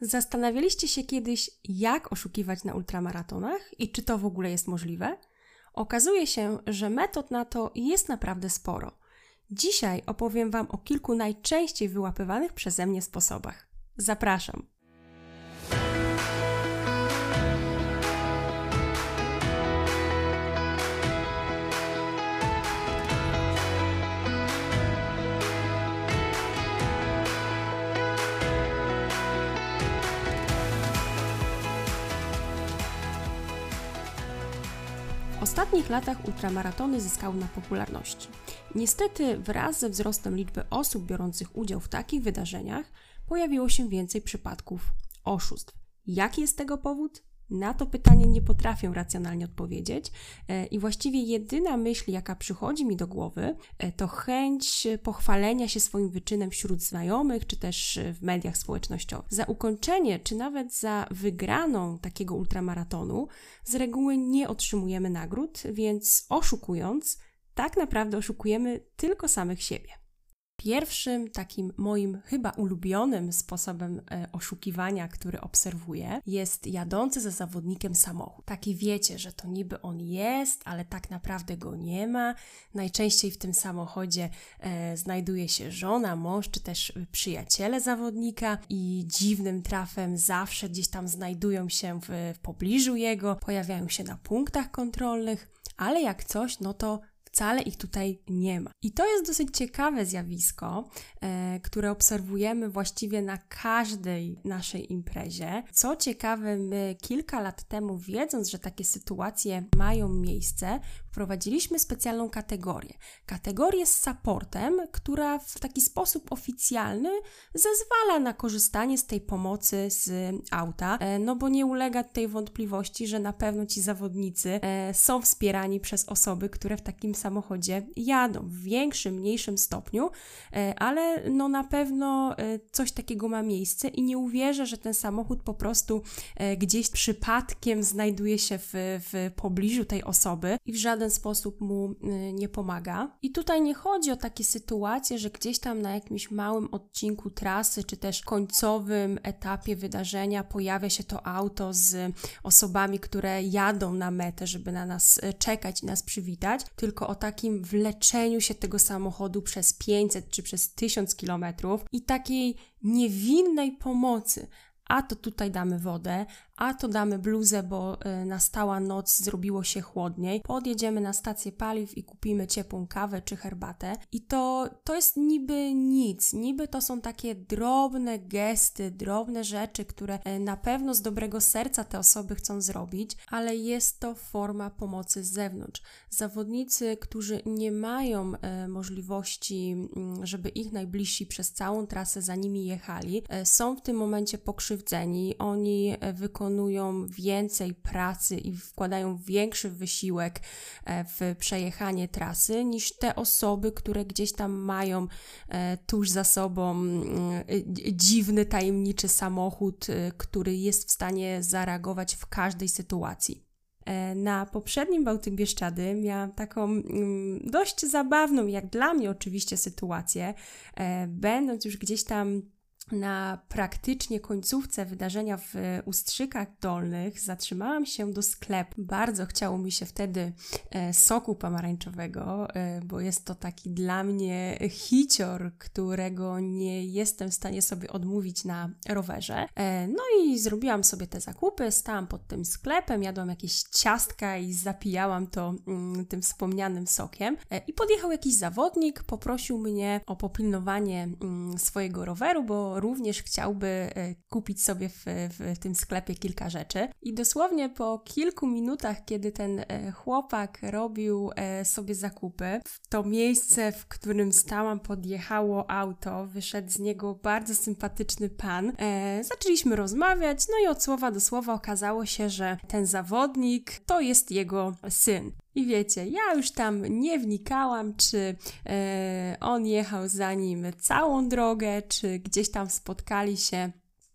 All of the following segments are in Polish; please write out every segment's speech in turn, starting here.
Zastanawialiście się kiedyś, jak oszukiwać na ultramaratonach i czy to w ogóle jest możliwe? Okazuje się, że metod na to jest naprawdę sporo. Dzisiaj opowiem Wam o kilku najczęściej wyłapywanych przeze mnie sposobach. Zapraszam! Ostatnich latach ultramaratony zyskały na popularności. Niestety, wraz ze wzrostem liczby osób biorących udział w takich wydarzeniach, pojawiło się więcej przypadków oszustw. Jaki jest tego powód? Na to pytanie nie potrafię racjonalnie odpowiedzieć e, i właściwie jedyna myśl, jaka przychodzi mi do głowy, e, to chęć pochwalenia się swoim wyczynem wśród znajomych, czy też w mediach społecznościowych. Za ukończenie, czy nawet za wygraną takiego ultramaratonu z reguły nie otrzymujemy nagród, więc oszukując, tak naprawdę oszukujemy tylko samych siebie. Pierwszym takim moim chyba ulubionym sposobem e, oszukiwania, który obserwuję, jest jadący za zawodnikiem samochód. Taki wiecie, że to niby on jest, ale tak naprawdę go nie ma. Najczęściej w tym samochodzie e, znajduje się żona, mąż czy też przyjaciele zawodnika i dziwnym trafem zawsze gdzieś tam znajdują się w, w pobliżu jego, pojawiają się na punktach kontrolnych, ale jak coś, no to wcale ich tutaj nie ma. I to jest dosyć ciekawe zjawisko, e, które obserwujemy właściwie na każdej naszej imprezie. Co ciekawe, my kilka lat temu, wiedząc, że takie sytuacje mają miejsce, wprowadziliśmy specjalną kategorię. Kategorię z supportem, która w taki sposób oficjalny zezwala na korzystanie z tej pomocy z auta, e, no bo nie ulega tej wątpliwości, że na pewno ci zawodnicy e, są wspierani przez osoby, które w takim samochodzie jadą w większym, mniejszym stopniu, e, ale no na pewno coś takiego ma miejsce i nie uwierzę, że ten samochód po prostu gdzieś przypadkiem znajduje się w, w pobliżu tej osoby i w żaden sposób mu nie pomaga. I tutaj nie chodzi o takie sytuacje, że gdzieś tam na jakimś małym odcinku trasy, czy też końcowym etapie wydarzenia pojawia się to auto z osobami, które jadą na metę, żeby na nas czekać i nas przywitać, tylko o takim wleczeniu się tego samochodu przez 500 czy przez 1000 kilometrów i takiej niewinnej pomocy, a to tutaj damy wodę, a to damy bluzę, bo y, nastała noc, zrobiło się chłodniej. Podjedziemy na stację paliw i kupimy ciepłą kawę czy herbatę. I to, to jest niby nic, niby to są takie drobne gesty, drobne rzeczy, które y, na pewno z dobrego serca te osoby chcą zrobić, ale jest to forma pomocy z zewnątrz. Zawodnicy, którzy nie mają y, możliwości, mm, żeby ich najbliżsi przez całą trasę za nimi jechali, są w tym momencie pokrzywdzeni. Oni wykonują wykonują więcej pracy i wkładają większy wysiłek e, w przejechanie trasy niż te osoby, które gdzieś tam mają e, tuż za sobą mm, dziwny, tajemniczy samochód, e, który jest w stanie zareagować w każdej sytuacji. Na poprzednim Bałtyk Bieszczady miałam taką mm, dość zabawną, jak dla mnie oczywiście, sytuację. Będąc już gdzieś tam na praktycznie końcówce wydarzenia w Ustrzykach Dolnych zatrzymałam się do sklepu. Bardzo chciało mi się wtedy e, soku pomarańczowego, e, bo jest to taki dla mnie hicior, którego nie jestem w stanie sobie odmówić na rowerze. E, no i zrobiłam sobie te zakupy, stałam pod tym sklepem, jadłam jakieś ciastka i zapijałam to mm, tym wspomnianym sokiem. I podjechał jakiś zawodnik, poprosił mnie o popilnowanie mm, swojego roweru, bo również chciałby e, kupić sobie w, w tym sklepie kilka rzeczy. I dosłownie po kilku minutach, kiedy ten e, chłopak robił e, sobie zakupy, w to miejsce, w którym stałam, podjechało auto, wyszedł z niego bardzo sympatyczny pan. Zaczęliśmy rozmawiać, no i od słowa do słowa okazało się, że ten zawodnik to jest jego syn. I wiecie, ja już tam nie wnikałam, czy e, on jechał za nim całą drogę, czy gdzieś tam spotkali się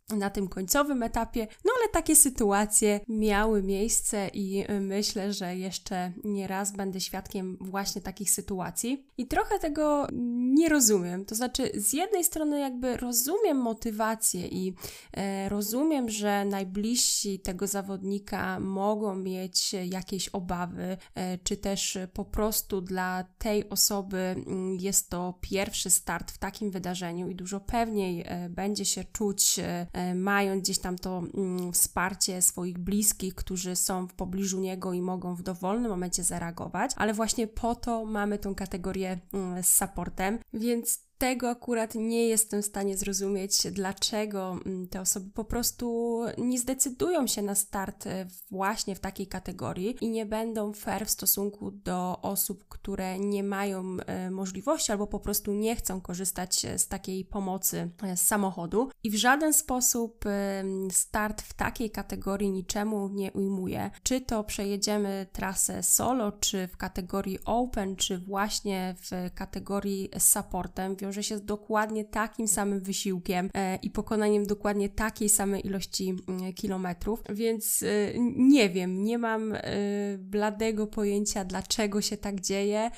na tym końcowym etapie. No ale takie sytuacje miały miejsce i y, myślę, że jeszcze nie raz będę świadkiem właśnie takich sytuacji. I trochę tego nie rozumiem. To znaczy, z jednej strony, jakby rozumiem motywację i e, rozumiem, że najbliżsi tego zawodnika mogą mieć jakieś obawy, e, czy też po prostu dla tej osoby mm, jest to pierwszy start w takim wydarzeniu i dużo pewniej e, będzie się czuć, e, mając gdzieś tam to mm, wsparcie swoich bliskich, którzy są w pobliżu niego i mogą w dowolnym momencie zareagować, ale właśnie po to mamy tą kategorię mm, z supportem, więc tego akurat nie jestem w stanie zrozumieć, dlaczego mm, te osoby po prostu nie zdecydują się na start e, właśnie w takiej kategorii i nie będą fair w stosunku do osób, które nie mają e, możliwości albo po prostu nie chcą korzystać e, z takiej pomocy z samochodu. I w żaden sposób start w takiej kategorii niczemu nie ujmuje. Czy to przejedziemy trasę solo, czy w kategorii open, czy właśnie w kategorii supportem wiąże się z dokładnie takim samym wysiłkiem e, i pokonaniem dokładnie takiej samej ilości mm, kilometrów, więc e, nie wiem, nie mam e, bladego pojęcia, dlaczego się tak dzieje.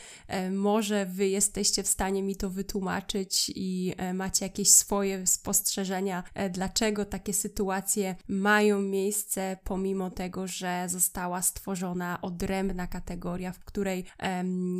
Może wy jesteście w stanie mi to wytłumaczyć i macie jakieś swoje spostrzeżenia, dlaczego takie sytuacje mają miejsce, pomimo tego, że została stworzona odrębna kategoria, w której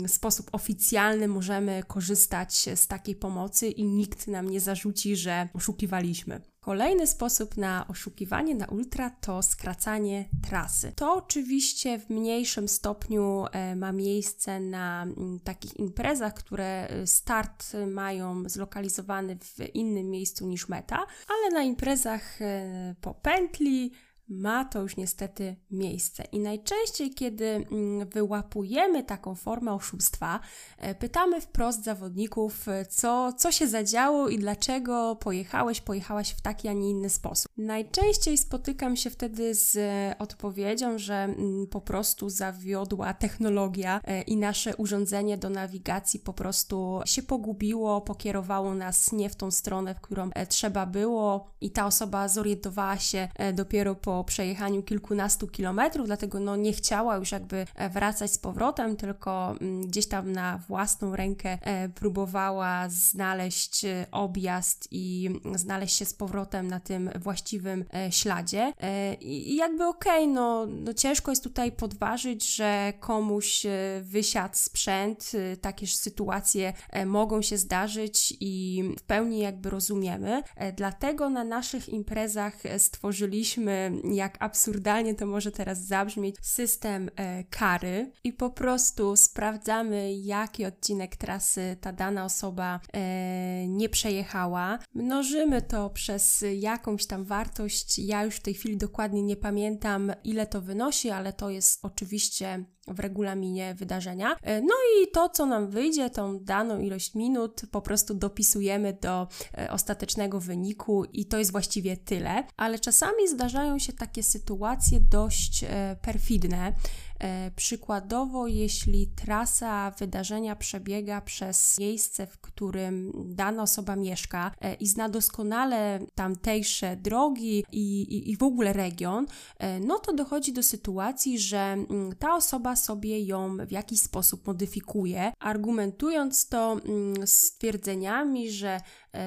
sposób oficjalny możemy korzystać z takiej pomocy i nikt nam nie zarzuci, że oszukiwaliśmy. Kolejny sposób na oszukiwanie na ultra to skracanie trasy. To oczywiście w mniejszym stopniu e, ma miejsce na mm, takich imprezach, które e, start mają zlokalizowany w innym miejscu niż meta, ale na imprezach e, po pętli ma to już niestety miejsce. I najczęściej, kiedy mm, wyłapujemy taką formę oszustwa, e, pytamy wprost zawodników, e, co, co się zadziało i dlaczego pojechałeś, pojechałaś w taki, a nie inny sposób. Najczęściej spotykam się wtedy z e, odpowiedzią, że mm, po prostu zawiodła technologia i nasze urządzenie do nawigacji po prostu się pogubiło, pokierowało nas nie w tą stronę, w którą trzeba było, i ta osoba zorientowała się dopiero po przejechaniu kilkunastu kilometrów, dlatego no nie chciała już jakby e, wracać z powrotem, tylko mm, gdzieś tam na własną rękę e, próbowała znaleźć e, objazd i znaleźć się z powrotem na tym właściwym śladzie. I jakby okej, okay, no, no ciężko jest tutaj podważyć, że komuś wysiadł sprzęt, takie sytuacje mogą się zdarzyć i w pełni jakby rozumiemy. Dlatego na naszych imprezach stworzyliśmy jak absurdalnie to może teraz zabrzmieć, system e, kary i po prostu sprawdzamy, jaki odcinek trasy ta dana osoba e, nie przejechała. Mnożymy to przez jakąś tam wartość. Ja już w tej chwili dokładnie nie pamiętam, ile to wynosi, ale to jest oczywiście w regulaminie wydarzenia. E, no i to, co nam wyjdzie, tą daną ilość minut, po prostu dopisujemy do e, ostatecznego wyniku i to jest właściwie tyle. Ale czasami zdarzają się takie sytuacje dość e, perfidne. Przykładowo, jeśli trasa wydarzenia przebiega przez miejsce, w którym dana osoba mieszka i zna doskonale tamtejsze drogi i, i, i w ogóle region, no to dochodzi do sytuacji, że mm, ta osoba sobie ją w jakiś sposób modyfikuje, argumentując to mm, stwierdzeniami, że e,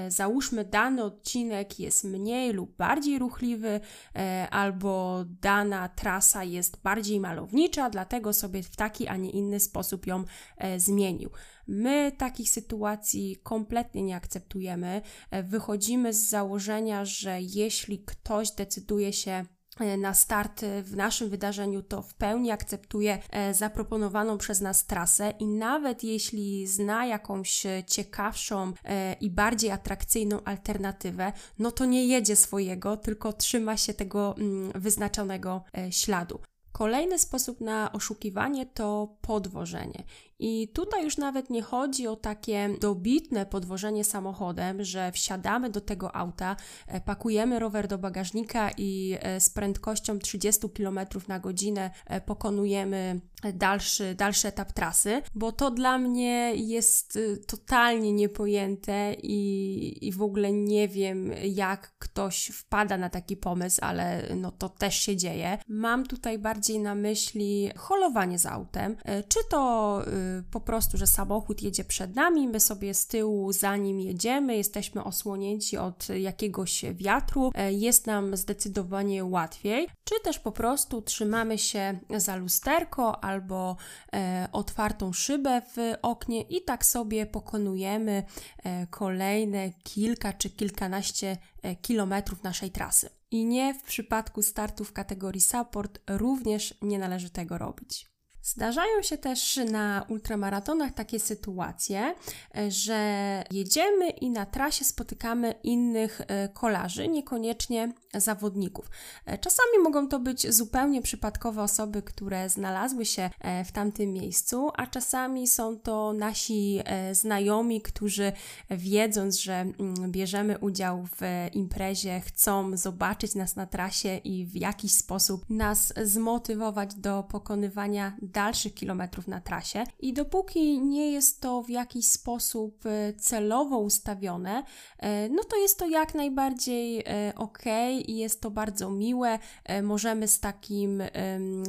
załóżmy dany odcinek jest mniej lub bardziej ruchliwy, e, albo dana trasa jest bardziej malownicza, dlatego sobie w taki, a nie inny sposób ją e, zmienił. My takich sytuacji kompletnie nie akceptujemy. Wychodzimy z założenia, że jeśli ktoś decyduje się E, na start w naszym wydarzeniu, to w pełni akceptuje e, zaproponowaną przez nas trasę i nawet jeśli zna jakąś ciekawszą e, i bardziej atrakcyjną alternatywę, no to nie jedzie swojego, tylko trzyma się tego mm, wyznaczonego śladu. Kolejny sposób na oszukiwanie to podwożenie. I tutaj już nawet nie chodzi o takie dobitne podwożenie samochodem, że wsiadamy do tego auta, e, pakujemy rower do bagażnika i e, z prędkością 30 km na godzinę e, pokonujemy dalszy, dalszy etap trasy, bo to dla mnie jest totalnie niepojęte i, i w ogóle nie wiem, jak ktoś wpada na taki pomysł, ale no to też się dzieje. Mam tutaj bardziej na myśli holowanie z autem, czy to po prostu, że samochód jedzie przed nami, my sobie z tyłu za nim jedziemy, jesteśmy osłonięci od jakiegoś wiatru, e, jest nam zdecydowanie łatwiej, czy też po prostu trzymamy się za lusterko albo e, otwartą szybę w oknie i tak sobie pokonujemy e, kolejne kilka czy kilkanaście kilometrów naszej trasy. I nie w przypadku startów kategorii support również nie należy tego robić. Zdarzają się też na ultramaratonach takie sytuacje, e, że jedziemy i na trasie spotykamy innych e, kolarzy, niekoniecznie zawodników. E, czasami mogą to być zupełnie przypadkowe osoby, które znalazły się w tamtym miejscu, a czasami są to nasi znajomi, którzy wiedząc, że mm, bierzemy udział w imprezie, chcą zobaczyć nas na trasie i w jakiś sposób nas zmotywować do pokonywania dalszych kilometrów na trasie. I dopóki nie jest to w jakiś sposób e, celowo ustawione, e, no to jest to jak najbardziej e, ok i jest to bardzo miłe. Możemy z takim,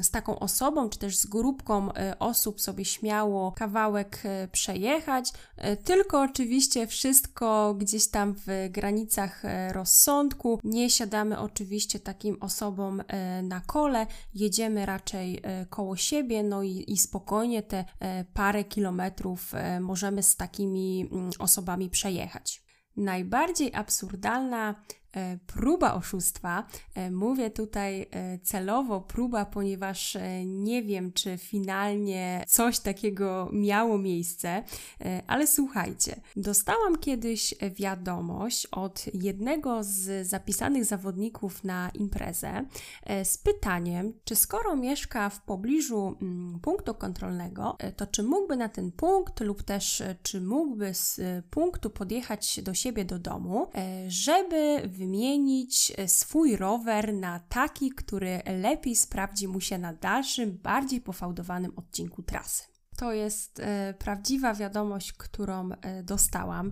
z taką osobą, czy też z grupką osób sobie śmiało kawałek przejechać, tylko oczywiście wszystko gdzieś tam w granicach rozsądku. Nie siadamy oczywiście takim osobom na kole, jedziemy raczej koło siebie, no i, i spokojnie te e, parę kilometrów e, możemy z takimi mm, osobami przejechać. Najbardziej absurdalna próba oszustwa. E, mówię tutaj e, celowo próba, ponieważ nie wiem, czy finalnie coś takiego miało miejsce, ale słuchajcie, dostałam kiedyś wiadomość od jednego z zapisanych zawodników na imprezę z pytaniem, czy skoro mieszka w pobliżu mm, punktu kontrolnego, to czy mógłby na ten punkt lub też czy mógłby z punktu podjechać do siebie do domu, żeby wymienić e, swój rower na taki, który lepiej sprawdzi mu się na dalszym, bardziej pofałdowanym odcinku trasy. To jest e, prawdziwa wiadomość, którą e, dostałam.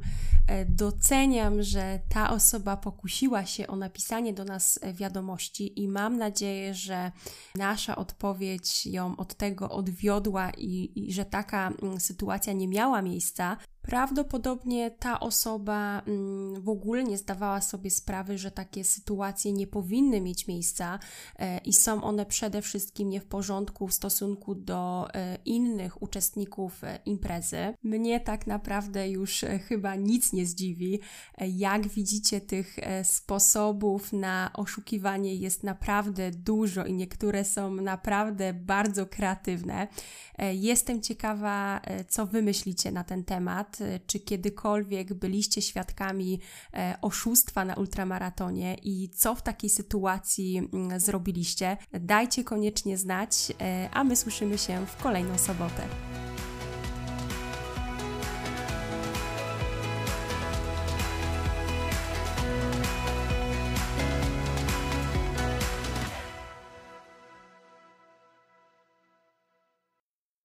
Doceniam, że ta osoba pokusiła się o napisanie do nas wiadomości i mam nadzieję, że nasza odpowiedź ją od tego odwiodła i, i że taka mm, sytuacja nie miała miejsca. Prawdopodobnie ta osoba mm, w ogóle nie zdawała sobie sprawy, że takie sytuacje nie powinny mieć miejsca e, i są one przede wszystkim nie w porządku w stosunku do e, innych uczestników e, imprezy. Mnie tak naprawdę już chyba nic nie zdziwi. Jak widzicie, tych sposobów na oszukiwanie jest naprawdę dużo i niektóre są naprawdę bardzo kreatywne. Jestem ciekawa, co wy myślicie na ten temat czy kiedykolwiek byliście świadkami e, oszustwa na ultramaratonie i co w takiej sytuacji mm, zrobiliście. Dajcie koniecznie znać, e, a my słyszymy się w kolejną sobotę.